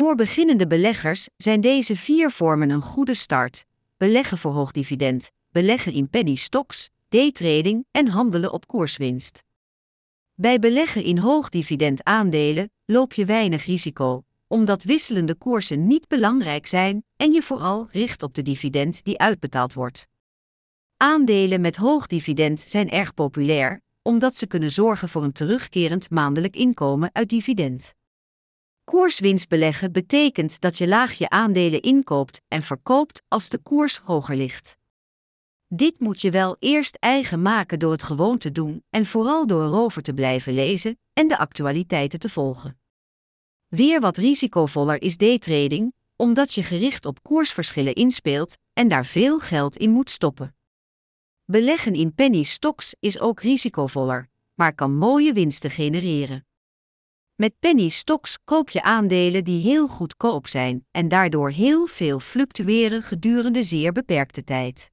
Voor beginnende beleggers zijn deze vier vormen een goede start: beleggen voor hoog dividend, beleggen in penny stocks, daytrading en handelen op koerswinst. Bij beleggen in hoogdividend aandelen loop je weinig risico, omdat wisselende koersen niet belangrijk zijn en je vooral richt op de dividend die uitbetaald wordt. Aandelen met hoog dividend zijn erg populair, omdat ze kunnen zorgen voor een terugkerend maandelijk inkomen uit dividend. Koerswinst beleggen betekent dat je laag je aandelen inkoopt en verkoopt als de koers hoger ligt. Dit moet je wel eerst eigen maken door het gewoon te doen en vooral door erover te blijven lezen en de actualiteiten te volgen. Weer wat risicovoller is daytrading, omdat je gericht op koersverschillen inspeelt en daar veel geld in moet stoppen. Beleggen in penny stocks is ook risicovoller, maar kan mooie winsten genereren. Met penny stocks koop je aandelen die heel goedkoop zijn en daardoor heel veel fluctueren gedurende zeer beperkte tijd.